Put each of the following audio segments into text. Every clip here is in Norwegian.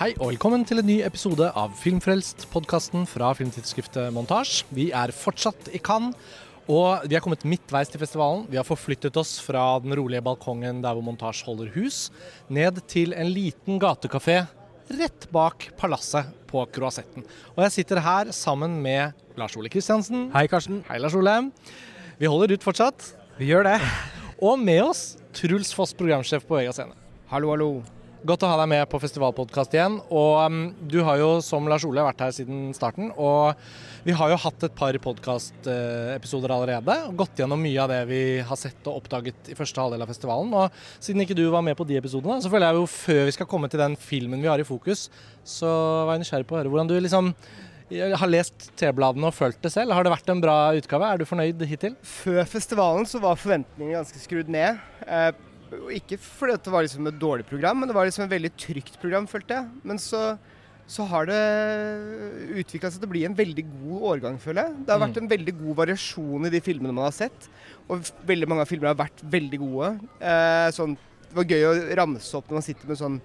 Hei og velkommen til en ny episode av Filmfrelst, podkasten fra filmtidsskriftet Montasj. Vi er fortsatt i Cannes, og vi er kommet midtveis til festivalen. Vi har forflyttet oss fra den rolige balkongen der hvor Montasj holder hus, ned til en liten gatekafé rett bak palasset på Croisetten. Og jeg sitter her sammen med Lars Ole Kristiansen. Hei, Karsten. Hei, Lars Ole. Vi holder ut fortsatt. Vi gjør det. Og med oss Truls Foss, programsjef på Vega Scene. Hallo, hallo. Godt å ha deg med på festivalpodkast igjen. Og um, du har jo som Lars Ole vært her siden starten. Og vi har jo hatt et par podkastepisoder allerede. Og gått gjennom mye av det vi har sett og oppdaget i første halvdel av festivalen. Og siden ikke du var med på de episodene, så føler jeg jo før vi skal komme til den filmen vi har i fokus, så var jeg nysgjerrig på å høre hvordan du liksom har lest T-bladene og følt det selv. Har det vært en bra utgave? Er du fornøyd hittil? Før festivalen så var forventningene ganske skrudd ned. Ikke fordi det var liksom et dårlig program, men det var liksom et veldig trygt program, følte jeg. Men så, så har det utvikla seg til å bli en veldig god årgang, føler jeg. Det har vært en veldig god variasjon i de filmene man har sett. Og veldig mange av filmene har vært veldig gode. Eh, sånn, det var gøy å ramse opp når man sitter med sånn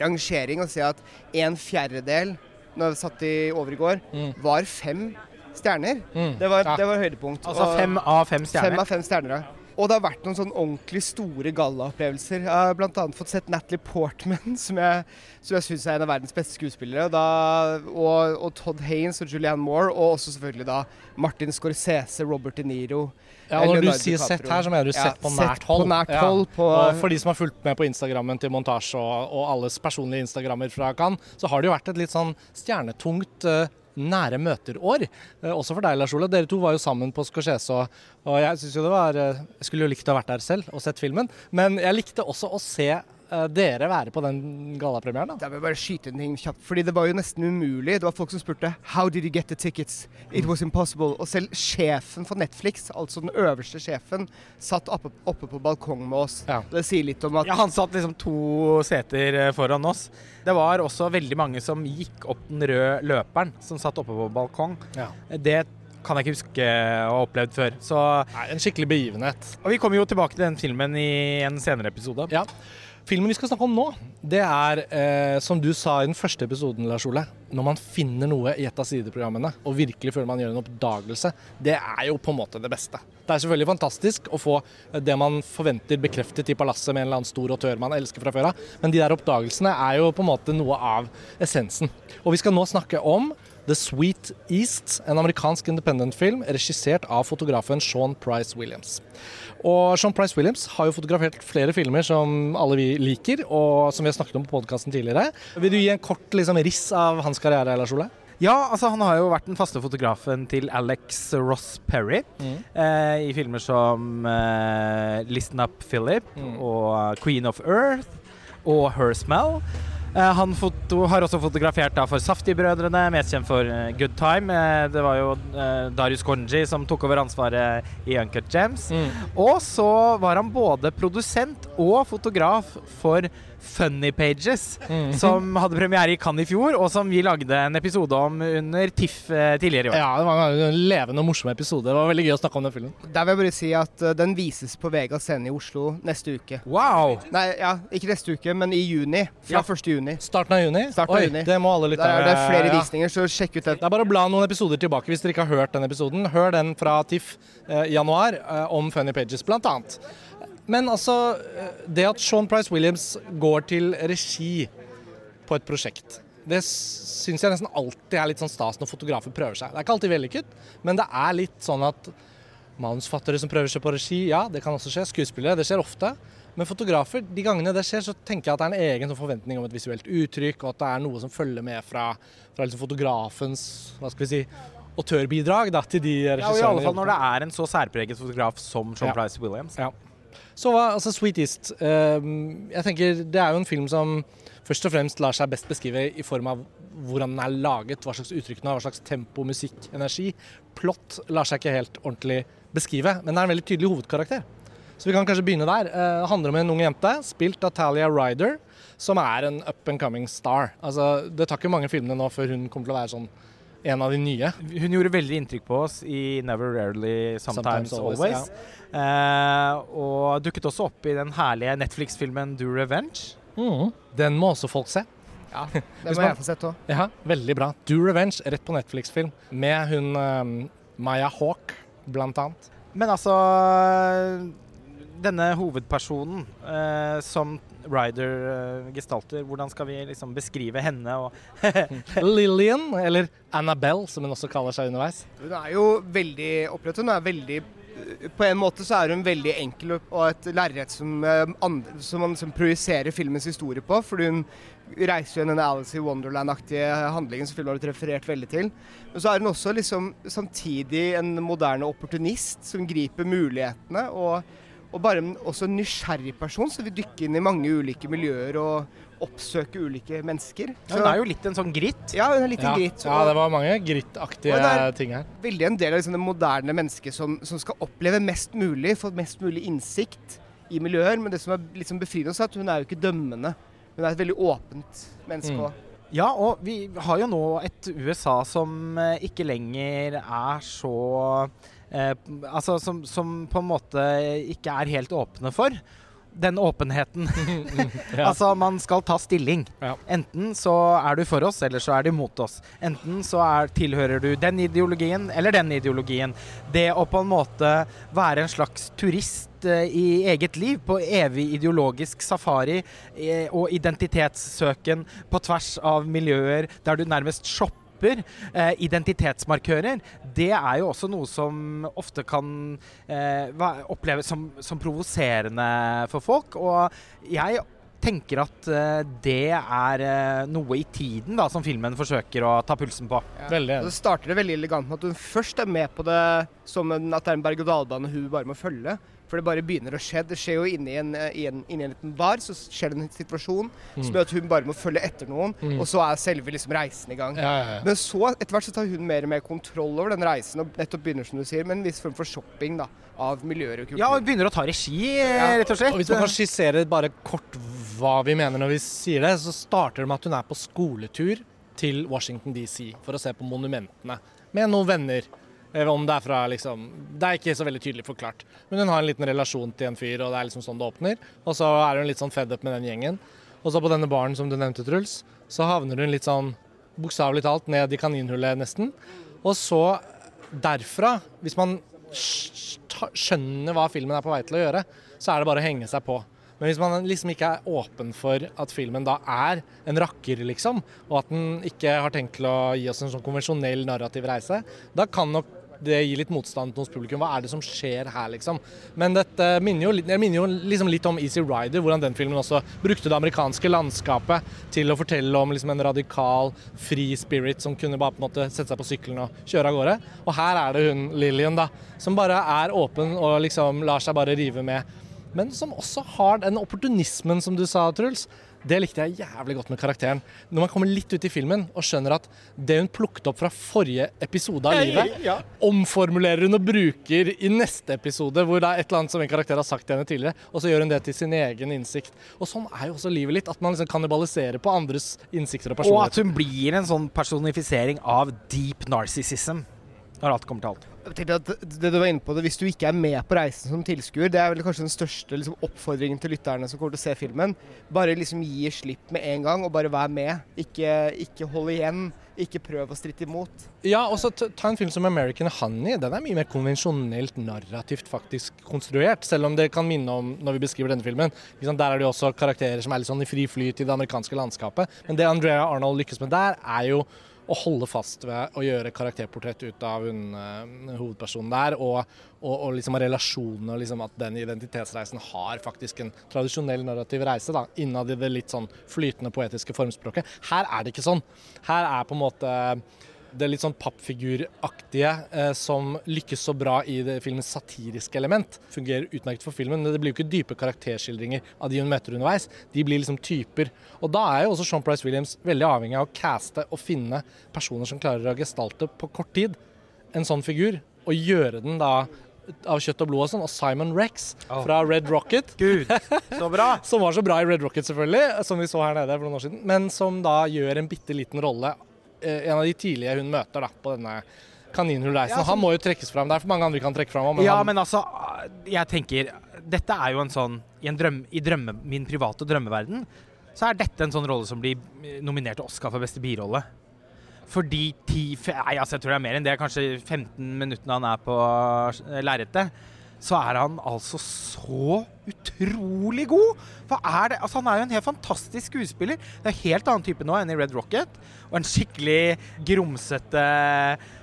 rangering og se at en fjerdedel når jeg satt i over i går, Mm. var fem stjerner. Mm. Det, var, Ja. det var høydepunkt. Altså Og- fem av fem stjerner. Fem av fem stjerner, ja. Og det har vært noen sånn ordentlig store gallaopplevelser. Jeg har bl.a. fått sett Natalie Portman, som jeg, som jeg syns er en av verdens beste skuespillere. Da, og, og Todd Haynes og Julianne Moore, og også selvfølgelig da Martin Scorsese, Robert De Niro. Ja, når du sier DiCaprio. sett her, så mener du Ja, sett på nært hold. På nært Ja. hold på, Og for de som har fulgt med på Instagrammen til Montasje og, og alles personlige Instagrammer fra Cannes, så har det jo vært et litt sånn stjernetungt eh, nære møter-år. Eh, også for deg, Lars Ole. Dere to var jo sammen på Scorsese, og, jeg synes jo det var eh, Jeg skulle jo likt å ha vært der selv og sett filmen, men jeg likte også å se dere være på den gallapremieren. da. Jeg vil bare skyte en ting kjapt, fordi det var jo nesten umulig. Det var folk som spurte How did you get the tickets? It was impossible. Og selv sjefen for Netflix, altså den øverste sjefen, satt oppe, oppe på balkongen med oss. Ja. Det sier litt om at Ja, han satt liksom to seter eh, foran oss. Det var også veldig mange som gikk opp den røde løperen, som satt oppe på balkong. Ja. Det kan jeg ikke huske å ha opplevd før. Så, Nei, en skikkelig begivenhet. og vi kommer jo tilbake til den filmen i en senere episode. Ja. Filmen vi skal snakke om nå, det er, eh, som du sa i den første episoden, Lars Ole, når man finner noe i et av sideprogrammene, og virkelig føler man gjør en oppdagelse, det er jo på en måte det beste. Det er selvfølgelig fantastisk å få det man forventer bekreftet i palasset med en eller annen stor autør man elsker fra før av, men de der oppdagelsene er jo på en måte noe av essensen. Og vi skal nå snakke om The Sweet East, en amerikansk independent-film regissert av fotografen Sean Price Williams. Og Sean Price Williams har jo fotografert flere filmer som alle vi liker, og som vi har snakket om på podkasten tidligere. Vil du gi en kort liksom, riss av hans karriere, Lars Ole? Ja, altså han har jo vært den faste fotografen til Alex Ross Perry eh, i filmer som eh, Listen Up Philip Mm. og Queen of Earth og Her Smell. Eh, han har også fotografert da for Safti-brødrene, mest kjent for eh, Good Time. Eh, det var jo Darius Konji som tok over ansvaret i Uncut Gems. Og så var han både produsent og fotograf for Funny Pages, Mm. som hadde premiere i Cannes i fjor, og som vi lagde en episode om under TIFF eh, tidligere i år. Ja, det var en levende og morsom episode. Det var veldig gøy å snakke om den filmen. Der vil jeg bare si at uh, den vises på Vega scene i Oslo neste uke. Wow! Nei, ja, ikke neste uke, men i juni. Fra Ja. 1. juni. Starten av juni? Starten av Oi, juni. det må alle lytte til. Det er flere ja. visninger, så sjekk ut den. Det er bare å bla noen episoder tilbake hvis dere ikke har hørt den episoden. Hør den fra TIFF eh, i januar eh, om Funny Pages, blant annet. Men altså, det at Sean Price Williams går til regi på et prosjekt, det syns jeg nesten alltid er litt sånn stas når fotografer prøver seg. Det er ikke alltid vellykket, men det er litt sånn at manusfattere som prøver seg på regi, ja, det kan også skje. Skuespillere, det skjer ofte. Men fotografer, de gangene det skjer, så tenker jeg at det er en egen sånn forventning om et visuelt uttrykk, og at det er noe som følger med fra, fra liksom fotografens hva skal vi si, autørbidrag da, til de Ja, og I alle fall når det er en så særpreget fotograf som Sean Ja. Price Williams. Ja. Så hva, altså Sweet East ehm, Jeg tenker Det er jo en film som først og fremst lar seg best beskrive i form av hvordan den er laget, hva slags uttrykk den har, hva slags tempo, musikk, energi. Plott lar seg ikke helt ordentlig beskrive, men det er en veldig tydelig hovedkarakter. Så vi kan kanskje begynne der. Eh, Det handler om en ung jente, spilt av Talia Ryder, som er en up and coming star. Altså, det tar ikke mange filmene nå før hun kommer til å være sånn en av de nye. Hun gjorde veldig inntrykk på oss i Never Rarely Sometimes, Sometimes Always, Always. Eh, og dukket også opp i den herlige Netflix-filmen Do Revenge. Den må også folk se. Ja, det må man- jeg få sett òg. Ja, veldig bra. Do Revenge, rett på Netflix-film, med hun eh, Maya Hawk, blant annet. Men altså Denne hovedpersonen eh, som Ryder eh, gestalter, hvordan skal vi liksom beskrive henne og Lillian, eller Annabelle, som hun også kaller seg underveis. Hun er jo veldig opprørt. Hun er veldig På en måte så er hun veldig enkel og- et lerret som, eh, som man liksom projiserer filmens historie på. Fordi hun reiser jo den Alice i Wonderland-aktige handlingen som filmen har blitt referert veldig til. Men så er hun også liksom samtidig en moderne opportunist som griper mulighetene. og og bare også en nysgjerrig person som vil dykke inn i mange ulike miljøer og oppsøke ulike mennesker. ja, Hun er jo litt en sånn gritt. ja, hun er litt Ja, en gritt. ja, det var mange grittaktige Og ting her. veldig en del av liksom det moderne mennesket som, som skal oppleve mest mulig, få mest mulig innsikt i miljøer. Men det som er liksom befriende er at hun er jo ikke dømmende. Hun er et veldig åpent menneske Mm. Ja, og vi har jo nå et USA som eh, ikke lenger er så eh, Altså som, som på en måte ikke er helt åpne for den åpenheten. Ja. Altså, man skal ta stilling. Ja. Enten så er du for oss, eller så er du mot oss. Enten så er, tilhører du den ideologien eller den ideologien. Det å på en måte være en slags turist eh, i eget liv, på evig ideologisk safari eh, og identitetssøken på tvers av miljøer der du nærmest shopper eh, identitetsmarkører, det er jo også noe som ofte kan eh, oppleves som, som provoserende for folk. Og jeg tenker at eh, det er eh, noe i tiden da, som filmen forsøker å ta pulsen på. Veldig det så starter det veldig elegant med at hun først er med på det som en, at det er en berg-og-dal-bane hun bare må følge. For det bare begynner å skje. Det skjer jo inni en, eh, i en, inni en liten bar, så skjer det en situasjon som gjør at hun bare må følge etter noen, Mm. og så er selve liksom reisen i gang. Ja, ja, ja. Men så etter hvert så tar hun mer og mer kontroll over den reisen og nettopp begynner som du sier, med en viss form for shopping da, av miljøer og kultur. Ja, og begynner å ta regi, eh, rett og slett. Og hvis man kan skissere bare kort hva vi mener når vi sier det, så starter det med at hun er på skoletur til Washington DC for å se på monumentene med noen venner. Om det er fra liksom Det er ikke så veldig tydelig forklart. Men hun har en liten relasjon til en fyr, og det er liksom sånn det åpner. Og så er hun litt sånn fed up med den gjengen. Og så på denne baren som du nevnte, Truls, så havner hun litt sånn bokstavelig talt ned i kaninhullet nesten. Og så derfra, hvis man skjønner hva filmen er på vei til å gjøre, så er det bare å henge seg på. Men hvis man liksom ikke er åpen for at filmen da er en rakker, liksom, og at den ikke har tenkt til å gi oss en sånn konvensjonell narrativ reise, da kan nok det gir litt motstand hos publikum. Hva er det som skjer her, liksom? Men dette minner jo, minner jo liksom litt om Easy Rider, hvordan den filmen også brukte det amerikanske landskapet til å fortelle om liksom en radikal, fri spirit som kunne bare på en måte sette seg på sykkelen og kjøre av gårde. Og her er det hun Lillian, da, som bare er åpen og liksom lar seg bare rive med. Men som også har den opportunismen som du sa, Truls. Det likte jeg jævlig godt med karakteren. Når man kommer litt ut i filmen og skjønner at det hun plukket opp fra forrige episode av livet, Ja. omformulerer hun og bruker i neste episode, hvor det er et eller annet som en karakter har sagt til henne tidligere, og så gjør hun det til sin egen innsikt. Og sånn er jo også livet litt, at man liksom kannibaliserer på andres innsikter og personligheter. Og at hun blir en sånn personifisering av deep narcissism. Når alt kommer til alt. Tenkte at det du var inne på det, Hvis du ikke er med på reisen som tilskuer, det er vel kanskje den største liksom, oppfordringen til lytterne som kommer til å se filmen. Bare liksom gi slipp med en gang, og bare vær med. Ikke, ikke hold igjen. Ikke prøv å stritte imot. Ja, og så ta en film som American Honey. Den er mye mer konvensjonelt narrativt faktisk konstruert, selv om det kan minne om når vi beskriver denne filmen. Liksom, Der er det jo også karakterer som er litt sånn i fri flyt i det amerikanske landskapet. Men det Andrea Arnold lykkes med der, er jo å holde fast ved å gjøre karakterportrett ut av hun, eh, hovedpersonen der, og, og, og liksom relasjonene, og liksom at den identitetsreisen har faktisk en tradisjonell narrativ reise, da, innad i det litt sånn flytende poetiske formspråket. Her er det ikke sånn. Her er på en måte det litt sånn pappfiguraktige eh, som lykkes så bra i det filmens satiriske element. Fungerer utmerket for filmen, men det blir jo ikke dype karakterskildringer av de hun møter underveis. De blir liksom typer. Og da er jo også Sean Price Williams veldig avhengig av å caste og finne personer som klarer å gestalte på kort tid en sånn figur, og gjøre den da av kjøtt og blod og sånn. Og Simon Rex Oh. fra Red Rocket Gud, så bra! som var så bra i Red Rocket, selvfølgelig, som vi så her nede for noen år siden, men som da gjør en bitte liten rolle. Eh, En av de tidlige hun møter da, på denne kaninhullreisen. Ja, Og Han må jo trekkes fram. Det er for mange andre vi kan trekke fram. Men Ja, han, men altså, jeg tenker Dette er jo en sånn I, en drøm, i drømme, min private drømmeverden så er dette en sånn rolle som blir eh, nominert til Oscar for beste birolle. Fordi ti, nei, altså jeg tror det er mer enn det, kanskje 15 minuttene han er på eh, lerretet, så er han altså så utrolig god! Er det? Altså Han er jo en helt fantastisk skuespiller. Det er en helt annen type nå enn i Red Rocket. Og en skikkelig grumsete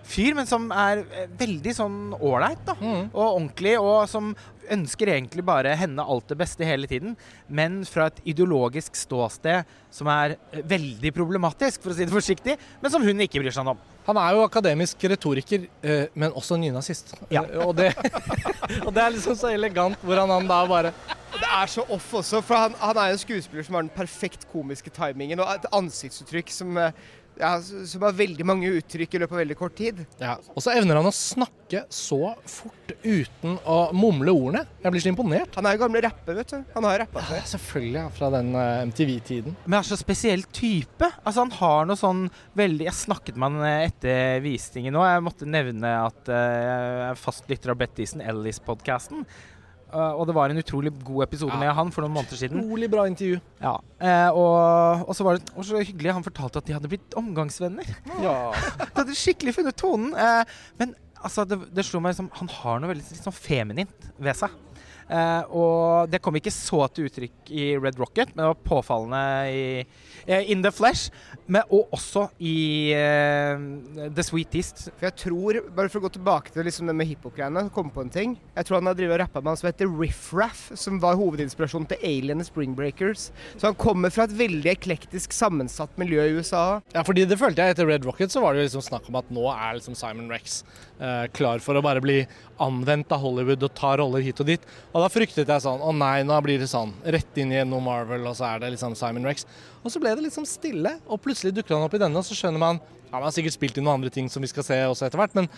fyr, men som er eh, veldig sånn ålreit. Mm. Og ordentlig, og som ønsker egentlig bare henne alt det beste hele tiden, men fra et ideologisk ståsted som er eh, veldig problematisk, for å si det forsiktig, men som hun ikke bryr seg om. Han er jo akademisk retoriker, eh, men også nynazist. Ja. Eh, Og, det, og det er liksom så elegant hvordan han da bare Det er så off også, for han, han er jo en skuespiller som har den perfekt komiske timingen og et ansiktsuttrykk som, eh, ja, som har veldig mange uttrykk i løpet av veldig kort tid. ja. Og så evner han å snakke så fort uten å mumle ordene. Jeg blir så imponert. Han er jo gamle rapper, vet du. Han har rappa før. Ja, selvfølgelig, ja, fra den eh, MTV-tiden. Men han er så spesiell type. Altså Han har noe sånn veldig Jeg snakket med han eh, etter visningen nå. Jeg måtte nevne at eh, jeg er fast lytter av Brett Easton Ellis-podkasten. og det var en utrolig god episode Ja. med han for noen måneder siden. Utrolig bra intervju. Ja, Uh, og, og så var det og så hyggelig. Han fortalte at de hadde blitt omgangsvenner. Ja. De hadde skikkelig funnet tonen. Uh, men altså, det, det slo meg liksom Han har noe veldig sånn feminint ved seg. Eh, og det kom ikke så til uttrykk i Red Rocket, men det var påfallende i eh, In the Flesh. Men, og også i eh, The Sweet East. For jeg tror, bare for å gå tilbake til liksom det med hiphop-greiene, komme på en ting Jeg tror han har drevet og rappa med han som heter Riff Raff, som var hovedinspirasjonen til Alien og Spring Breakers. Så han kommer fra et veldig eklektisk sammensatt miljø i USA. Ja, fordi det følte jeg etter Red Rocket, så var det liksom snakk om at nå er liksom Simon Rex eh, klar for å bare bli anvendt av Hollywood og ta roller hit og dit. Og da fryktet jeg sånn Å nei, nå blir det sånn. Rett inn i noe Marvel, og så er det liksom Simon Rex. Og så ble det liksom stille, og plutselig dukker han opp i denne, og så skjønner man Ja, han har sikkert spilt i noen andre ting som vi skal se også etter hvert, men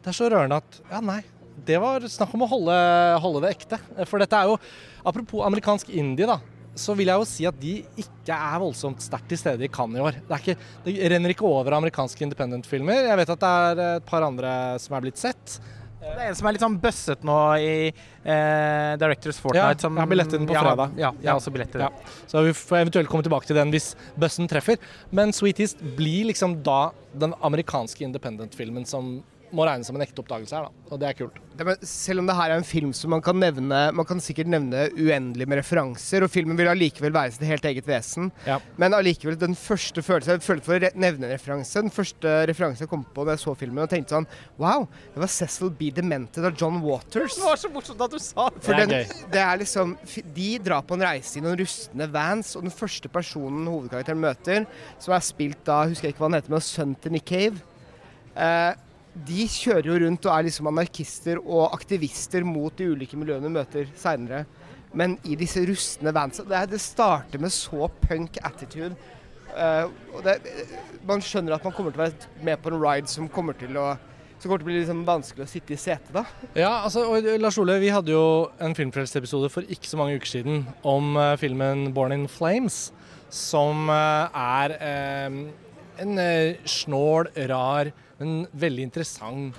det er så rørende at Ja, nei. Det var snakk om å holde, holde det ekte. For dette er jo Apropos amerikansk indie, da så vil jeg jo si at de ikke er voldsomt sterkt til stede i Cannes i år. Det, ikke, det renner ikke over amerikanske independent-filmer. Jeg vet at det er et par andre som er blitt sett. Det er en som er litt sånn bøsset nå i eh, Directors Fortnite. Ja, som, jeg har billett til den på fredag. Ja, jeg har også billett til Ja. Så vi får eventuelt komme tilbake til den hvis bøssen treffer. Men Sweetest blir liksom da den amerikanske independent-filmen som må regnes som en ekte oppdagelse her, da. Og det er kult. Ja, men selv om det her er en film som man kan nevne Man kan sikkert nevne uendelig med referanser, og filmen vil allikevel være sitt helt eget vesen. Ja. Men allikevel, den første følelsen Jeg følte for å nevne en referanse. Den første referansen jeg kom på da jeg så filmen, og tenkte sånn Wow, det var Cecil B. Demented av John Waters. Det var så morsomt at du sa det! For den, det er liksom De drar på en reise i noen rustne vans, og den første personen hovedkarakteren møter, som er spilt da, husker jeg ikke hva han heter, men sønnen til Nick Cave eh, De kjører jo rundt og er liksom anarkister og aktivister mot de ulike miljøene de møter seinere. Men i disse rustne vansa Det, det starter med så punk attitude. Uh, det, man skjønner at man kommer til å være med på en ride som kommer til å som kommer til å bli liksom vanskelig å sitte i setet, da. Ja, altså, og Lars Ole, vi hadde jo en Filmfrelst-episode for ikke så mange uker siden om uh, filmen 'Born in Flames', som uh, er eh, en snål, rar, men veldig interessant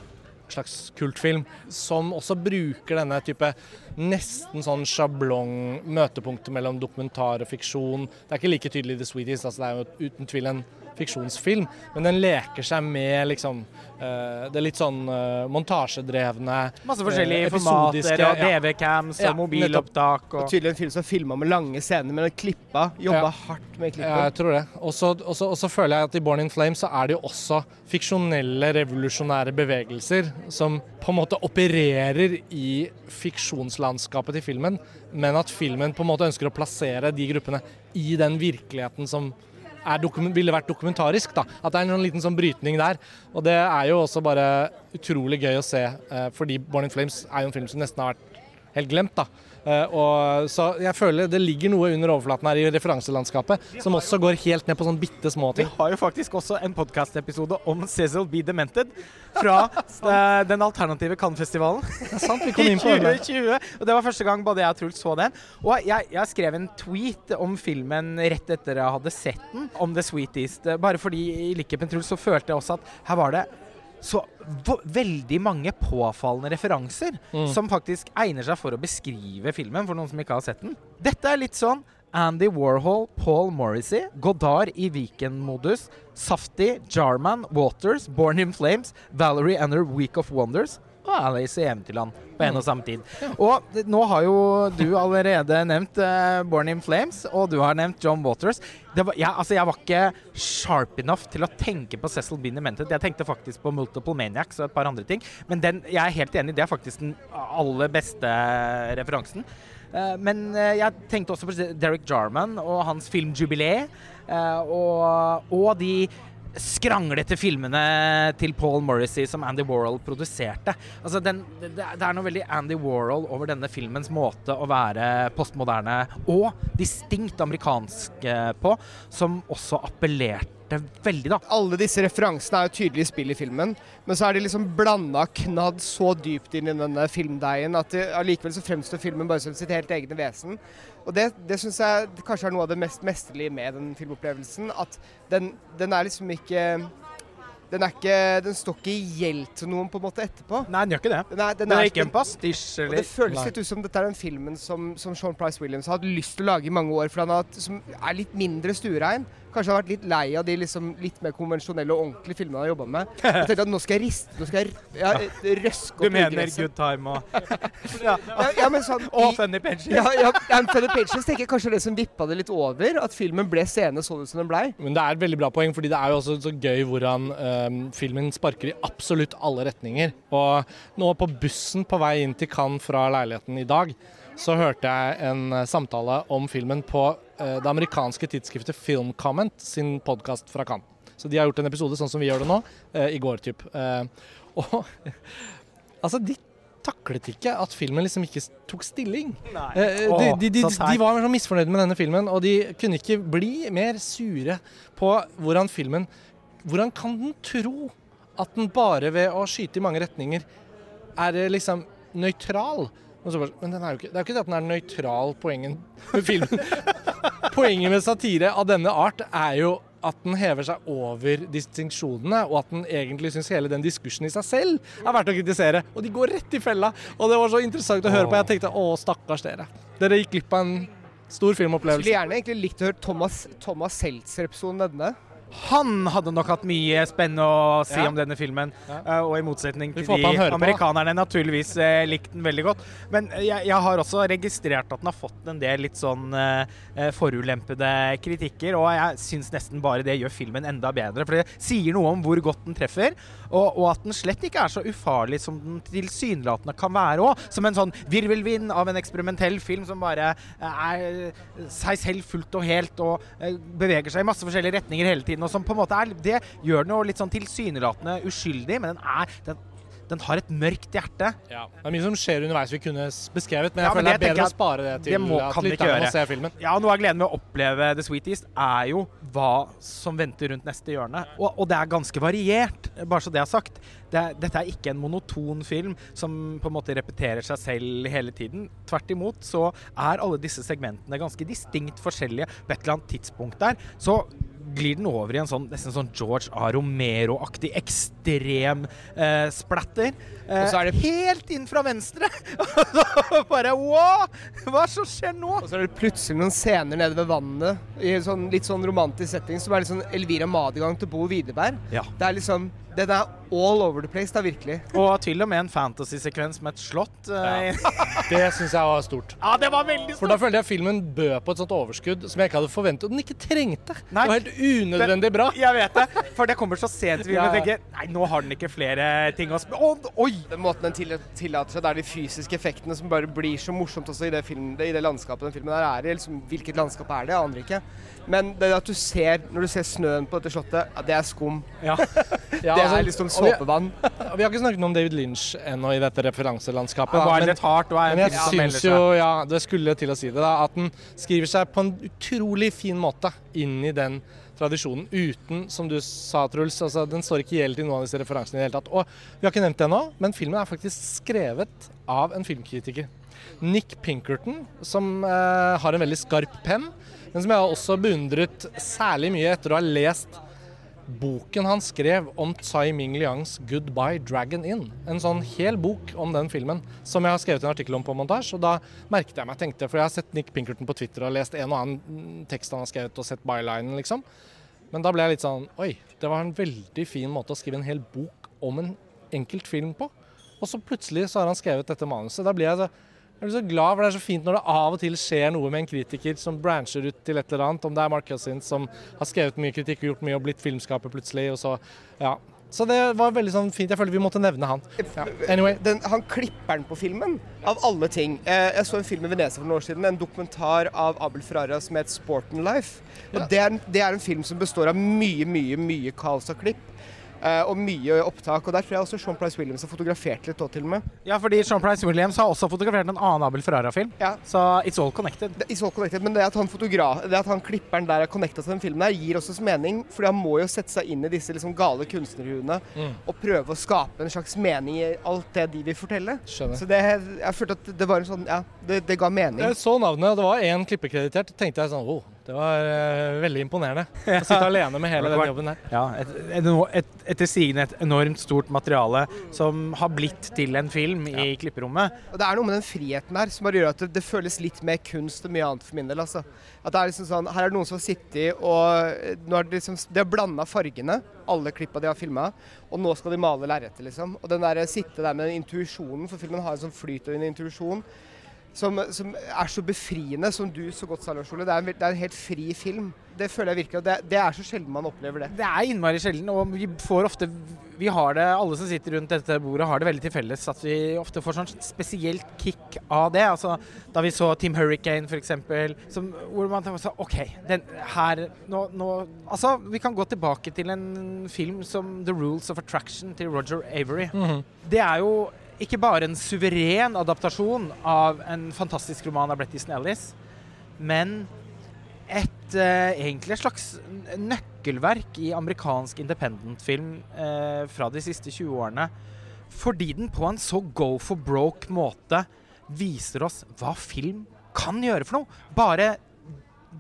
slags kultfilm, som også bruker denne type nesten sånn sjablong møtepunktet mellom dokumentar og fiksjon. Det er ikke like tydelig i The Sweeties, altså det er jo uten tvil en fiksjonsfilm, men den leker seg med liksom eh, det litt sånn eh, montasjedrevne Masse forskjellige eh, formater og. DV-cams Ja, og mobilopptak. Og Og tydelig en film som filma med lange scener, men klippa. Jobba Ja. hardt med Ja, jeg tror det. Og så- føler jeg at i Born in Flames så er det jo også fiksjonelle, revolusjonære bevegelser som på en måte opererer i fiksjonslandskapet til filmen, men at filmen på en måte ønsker å plassere de gruppene i den virkeligheten som ville vært dokumentarisk. da. At det er en liten sånn brytning der. Og det er jo også bare utrolig gøy å se, eh, fordi Born in Flames er jo en film som nesten har vært helt glemt. da. Eh, og, så jeg føler det ligger noe under overflaten her i referanselandskapet som også går helt ned på sånn bitte små vi har jo faktisk også en podkastepisode om Cecil Be Demented fra eh, den alternative Cannes-festivalen. Det er sant, vi kom I inn på det. 2020. Og det var første gang både jeg og Truls så den. Og jeg, jeg skrev en tweet om filmen rett etter jeg hadde sett den, om The Sweet East. Bare fordi i likhet med Truls så følte jeg også at her var det så veldig mange påfallende referanser Mm. som faktisk egner seg for å beskrive filmen, for noen som ikke har sett den. Dette er litt sånn Andy Warhol, Paul Morrissey, Godard i Viken-modus, Safti, Jarman, Waters, Born in Flames, Valerie and Her Week of Wonders og Alice i Eventyrland på en og samme tid. Og nå har jo du allerede nevnt uh, Born in Flames, og du har nevnt John Waters. Det var, jeg, altså, jeg var ikke sharp enough til å tenke på Cecil B. Demented. Jeg tenkte faktisk på Multiple Maniacs og et par andre ting. Men den, jeg er helt enig, det er faktisk den aller beste referansen. Uh, men uh, jeg tenkte også på Derek Jarman og hans film 'Jubilee'. eh, og, og de skranglete filmene til Paul Morrissey som Andy Warhol produserte. Altså den, det, det er noe veldig Andy Warhol over denne filmens måte å være postmoderne og distinkt amerikansk eh, på, som også appellerte veldig, da. Alle disse referansene er jo tydelig spill i filmen, men så er de liksom blanda knadd så dypt inn i denne filmdeigen at allikevel så fremstår filmen bare som sitt helt egne vesen. Og det, det syns jeg kanskje er noe av det mest mesterlige med den filmopplevelsen. At den, den er liksom ikke den, er ikke, den står ikke i gjeld til noen på en måte etterpå. Nei, den gjør ikke det. Den er, den Det er, er ikke en pastisj, og det føles Nei. litt ut som dette er den filmen som, som Sean Price Williams har hatt lyst til å lage i mange år. For han har som er litt mindre stuerein. Kanskje har vært litt lei av de liksom litt mer konvensjonelle og ordentlige filmene han har jobba med. Jeg tenkte at nå skal jeg riste, nå skal jeg ja, røske Du mener. Good Time og ja. Ja, ja, men sånn Og Funny Pensions. ja, ja, Funny Pages tenker jeg kanskje er det som vippa det litt over. At filmen ble seende sånn ut som den blei. Men det er et veldig bra poeng, fordi det er jo også så gøy hvordan um, filmen sparker i absolutt alle retninger. Og nå på bussen på vei inn til Cannes fra leiligheten i dag, så hørte jeg en eh, samtale om filmen på eh, det amerikanske tidsskriftet Film Comment sin podkast fra Cannes. Så de har gjort en episode sånn som vi gjør det nå, eh, i går typ. Og altså, de taklet ikke at filmen liksom ikke tok stilling. Nei. De, de, de, de var sånn misfornøyde med denne filmen, og de kunne ikke bli mer sure på hvordan filmen Hvordan kan den tro at den bare ved å skyte i mange retninger er liksom nøytral? Bare, men den er ikke, det er jo ikke det at den er nøytral, poengen med filmen. Poenget med satire av denne art er jo at den hever seg over distinksjonene, og at den egentlig syns hele den diskursen i seg selv er verdt å kritisere. Og de går rett i fella. Og det var så interessant å høre på. Jeg tenkte å, stakkars dere. Dere gikk glipp av en stor filmopplevelse. Skulle gjerne egentlig likt å høre Thomas, Thomas Seltzer-episoden denne. Han hadde nok hatt mye spennende å si Ja. om denne filmen. Ja. Uh, og i motsetning til de amerikanerne naturligvis uh, likte den veldig godt. Men jeg, jeg har også registrert at den har fått en del litt sånn eh, forulempede kritikker. Og jeg syns nesten bare det gjør filmen enda bedre. For det sier noe om hvor godt den treffer. Og, og at den slett ikke er så ufarlig som den tilsynelatende kan være òg. Som en sånn virvelvind av en eksperimentell film som bare eh, er seg selv fullt og helt og eh, beveger seg i masse forskjellige retninger hele tiden. Og som på en måte er Det gjør den jo litt sånn tilsynelatende uskyldig, men den er den, den har et mørkt hjerte. Ja. Det er mye som skjer underveis vi kunne beskrevet, men jeg Ja, men føler det det er bedre å spare det til det må- at lytterne må se filmen. Ja, Noe av gleden med å oppleve The Sweetest er jo hva som venter rundt neste hjørne. Og, og det er ganske variert, bare så det er sagt. Det dette er ikke en monoton film som på en måte repeterer seg selv hele tiden. Tvert imot så er alle disse segmentene ganske distinkt forskjellige. På et eller annet tidspunkt der så glir den over i en sånn, nesten sånn George A. Romero-aktig ekstrem eh, splatter. Eh, Og så er det- Helt inn fra venstre! Og bare wow! Hva som skjer nå? Og så er det plutselig noen scener nede ved vannet i en sånn, litt sånn romantisk setting som er litt sånn Elvira Madigang til Bo Widerberg. Ja. Det er liksom Den er all over the place, da, virkelig. Og til og med en fantasy-sekvens med et slott. Ja. Det syns jeg var stort. Ja, det var veldig stort. For da følte jeg filmen bød på et sånt overskudd som jeg ikke hadde forventet, og den ikke trengte. Nei. Det var helt unødvendig bra. Jeg vet det, for det kommer så sent i filmen. Ja. Tenker, Nei, nå har den ikke flere ting å spille Å, Oi! Den måten den tillater seg, det er de fysiske effektene som bare blir så morsomt også i det, film, i det landskapet den filmen her er i. Liksom, hvilket landskap er det? Jeg aner ikke. Men det at du ser, når du ser snøen på dette slottet, ja, det er skum. Ja. Ja, det altså, er liksom og vi, såpevann. vi har ikke snakket noe om David Lynch ennå i dette referanselandskapet. Ja, men- er Men jeg syns jo, ja, det skulle til å si det, da, at den skriver seg på en utrolig fin måte inn i den tradisjonen, uten, som du sa, Truls, altså den står ikke i gjeld til noen av disse referansene i det hele tatt. Og vi har ikke nevnt det ennå, men filmen er faktisk skrevet av en filmkritiker. Nick Pinkerton, som eh, har en veldig skarp penn, men som jeg har også beundret særlig mye etter å ha lest boken han skrev om Tsai Ming Liangs 'Goodbye Dragon Inn'. En sånn hel bok om den filmen som jeg har skrevet en artikkel om på montasje. Og da merket jeg meg, tenkte, for jeg har sett Nick Pinkerton på Twitter og lest en og annen tekst han har skrevet og sett bylinen, liksom. Men da ble jeg litt sånn Oi, det var en veldig fin måte å skrive en hel bok om en enkelt film på. Og så plutselig så har han skrevet dette manuset. Da blir jeg så jeg blir så glad, for det er så fint når det av og til skjer noe med en kritiker som brancher ut til et eller annet. Om det er Mark Cousins som har skrevet mye kritikk og gjort mye og blitt filmskaper plutselig. og så, ja. Så det var veldig sånn fint. Jeg føler vi måtte nevne han. Ja. Anyway. Den, han klipperen på filmen, av alle ting. Eh, jeg så en film i Venezia for noen år siden, en dokumentar av Abel Ferrara som het 'Sporten Life'. Og Ja. det, er, det er en film som består av mye, mye, mye kaos og eh, og mye opptak. Og der tror jeg også Sean Price Williams har fotografert litt òg, til og med. Ja, fordi Sean Price Williams har også fotografert en annen Abel Ferrara-film. Ja. Så it's all connected. Det, is all connected, men det at han det at han klipperen der er connecta til den filmen, her, gir også mening. fordi han må jo sette seg inn i disse liksom gale kunstnerhuene Mm. og prøve å skape en slags mening i alt det de vil fortelle. Skjønner. Så det, jeg følte at det var en sånn Ja, det, det ga mening. Jeg så navnet, og det var én klippekreditert. tenkte jeg sånn oh, det var eh, veldig imponerende. Å sitte alene med hele den jobben der. Ja, et, et, et, etter sigende et enormt stort materiale som har blitt til en film i klipperommet. Og det er noe med den friheten her som bare gjør at det, det føles litt mer kunst og mye annet for min del. Altså. At det er liksom sånn, Her er det noen som har sittet og eh, nå har De liksom, de har blanda fargene, alle klippa de har filma, og nå skal de male lerretet, liksom. Og den der, sitte der med den intuisjonen, for filmen har en sånn flyt og en intuisjon som, som er så befriende, som du så godt sa, Lars Ole. Det er, en, det er en helt fri film. Det føler jeg virkelig, det, det er så sjelden man opplever det. Det er innmari sjelden, og vi får ofte Vi har det, alle som sitter rundt dette bordet, har det veldig til felles at vi ofte får sånn spesielt kick av det. Altså, da vi så Team Hurricane, f.eks., hvor man tenker sånn OK, den her nå, nå Altså, vi kan gå tilbake til en film som The Rules of Attraction til Roger Avery. Det er jo ikke bare en suveren adaptasjon av en fantastisk roman av Brett Easton Ellis, men et eh, egentlig et slags nøkkelverk i amerikansk independent-film eh, fra de siste 20 årene. Fordi den på en så go for broke måte viser oss hva film kan gjøre for noe. Bare,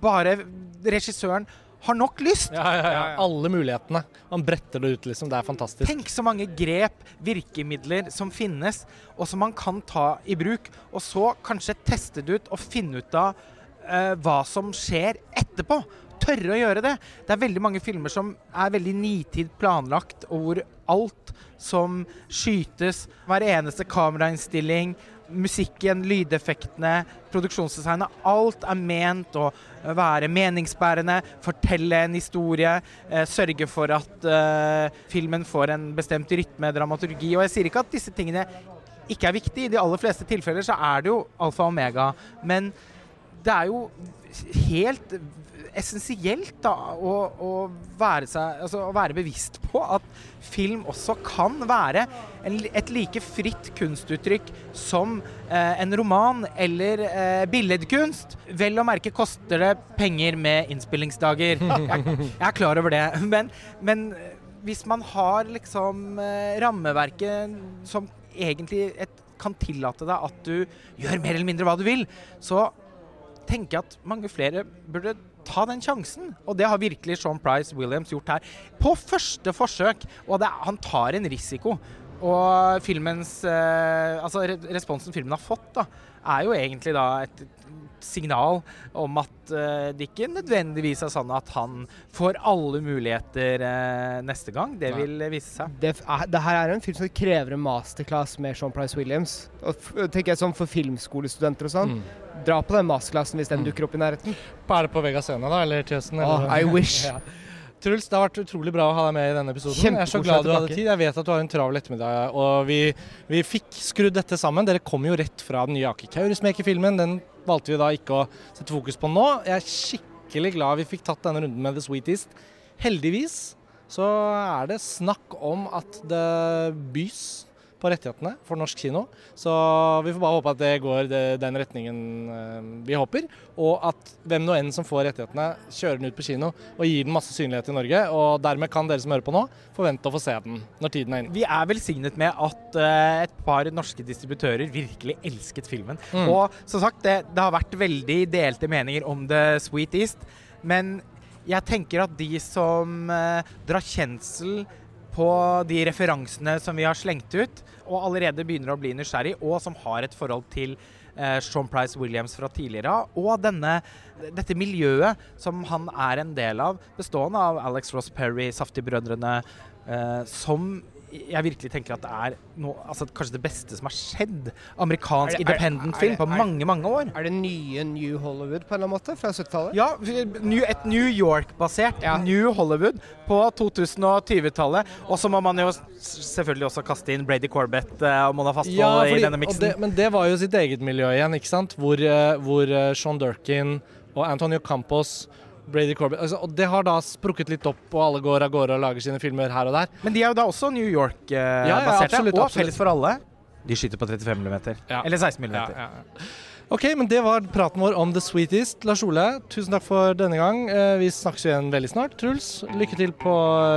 bare regissøren har nok lyst. Ja, ja, ja. Alle mulighetene. Man bretter det ut, liksom. Det er fantastisk. Tenk så mange grep, virkemidler som finnes, og som man kan ta i bruk. Og så kanskje teste det ut og finne ut av uh, hva som skjer etterpå. Tørre å gjøre det. Det er veldig mange filmer som er veldig nitid planlagt, og hvor alt som skytes, hver eneste kamerainnstilling, musikken, lydeffektene, produksjonsdesignet, alt er ment å være meningsbærende, fortelle en historie, eh, sørge for at eh, filmen får en bestemt rytme, dramaturgi. Og jeg sier ikke at disse tingene ikke er viktige. I de aller fleste tilfeller så er det jo alfa og omega. Men det er jo helt essensielt da, å, å, være seg, altså, å være bevisst på at film også kan være en, et like fritt kunstuttrykk som eh, en roman eller eh, billedkunst. Vel å merke koster det penger med innspillingsdager. Jeg, jeg er klar over det. Men, men eh, hvis man har liksom eh, rammeverket som egentlig et, kan tillate deg at du gjør mer eller mindre hva du vil, så tenker jeg at mange flere burde ta den sjansen. Og det har virkelig Sean Price Williams gjort her. På første forsøk. Og det, han tar en risiko. Og filmens eh, Altså responsen filmen har fått, da, er jo egentlig da et signal om at eh, det ikke nødvendigvis er sånn at han får alle muligheter eh, neste gang. Det Nei. vil vise seg. Det, det her er en film som krever en masterclass med Sean Price Williams. Og f tenker jeg sånn For filmskolestudenter og sånn. Mm. Dra på den masterclassen hvis den dukker opp i nærheten. Er det på Vegas Scene, da? Eller til høsten? Oh. I wish. Ja. Truls, det har vært utrolig bra å ha deg med i denne episoden. Jeg er så glad du hadde tid. Jeg vet at du har en travel ettermiddag. Og vi, vi fikk skrudd dette sammen. Dere kom jo rett fra den nye Aki Kaurismäki-filmen. Den valgte vi da ikke å sette fokus på nå. Jeg er skikkelig glad vi fikk tatt denne runden med The Sweetest. Heldigvis så er det snakk om at det bys på rettighetene for norsk kino. Så vi får bare håpe at det går den retningen eh, vi håper. Og at hvem nå enn som får rettighetene, kjører den ut på kino og gir den masse synlighet i Norge. Og dermed kan dere som hører på nå, forvente å få se den når tiden er inne. Vi er velsignet med at eh, et par norske distributører virkelig elsket filmen. Mm. Og som sagt, det, det har vært veldig delte meninger om The Sweet East, men Jeg tenker at de som eh, drar kjensel på de referansene som vi har slengt ut, og allerede begynner å bli nysgjerrig, og som har et forhold til eh, Sean Price Williams fra tidligere av, og denne, dette miljøet som han er en del av, bestående av Alex Ross Perry, Saftig-brødrene, eh, som jeg virkelig tenker at det er noe, altså kanskje det beste som har skjedd amerikansk Er er- independent-film på mange, mange år. Er det nye New Hollywood på en eller annen måte fra 70-tallet? Ja, New- et New York-basert Ja. New Hollywood på 2020-tallet. Og så må man jo selvfølgelig også kaste inn Brady Corbett eh, og Mona Fastvold Ja, i denne miksen. men det var jo sitt eget miljø igjen, ikke sant? Hvor, eh, hvor eh, Sean Durkin og Antonio Campos Brady Corbett altså, Og det har da sprukket litt opp, og alle går av gårde og lager sine filmer her og der. Men de er jo da også New York-baserte, absolutt, og absolutt. felles for alle. De skyter på 35 mm. Ja. Eller 16 mm. Ja, ja, ja. OK, men det var praten vår om The Sweetest. Lars Ole, tusen takk for denne gang. Eh, Vi snakkes igjen veldig snart. Truls, lykke til på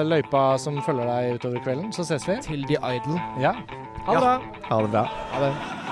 løypa som følger deg utover kvelden. Så ses vi. Til The Idol. Ja. Ha det Ja. bra. Ha det bra. Ha det.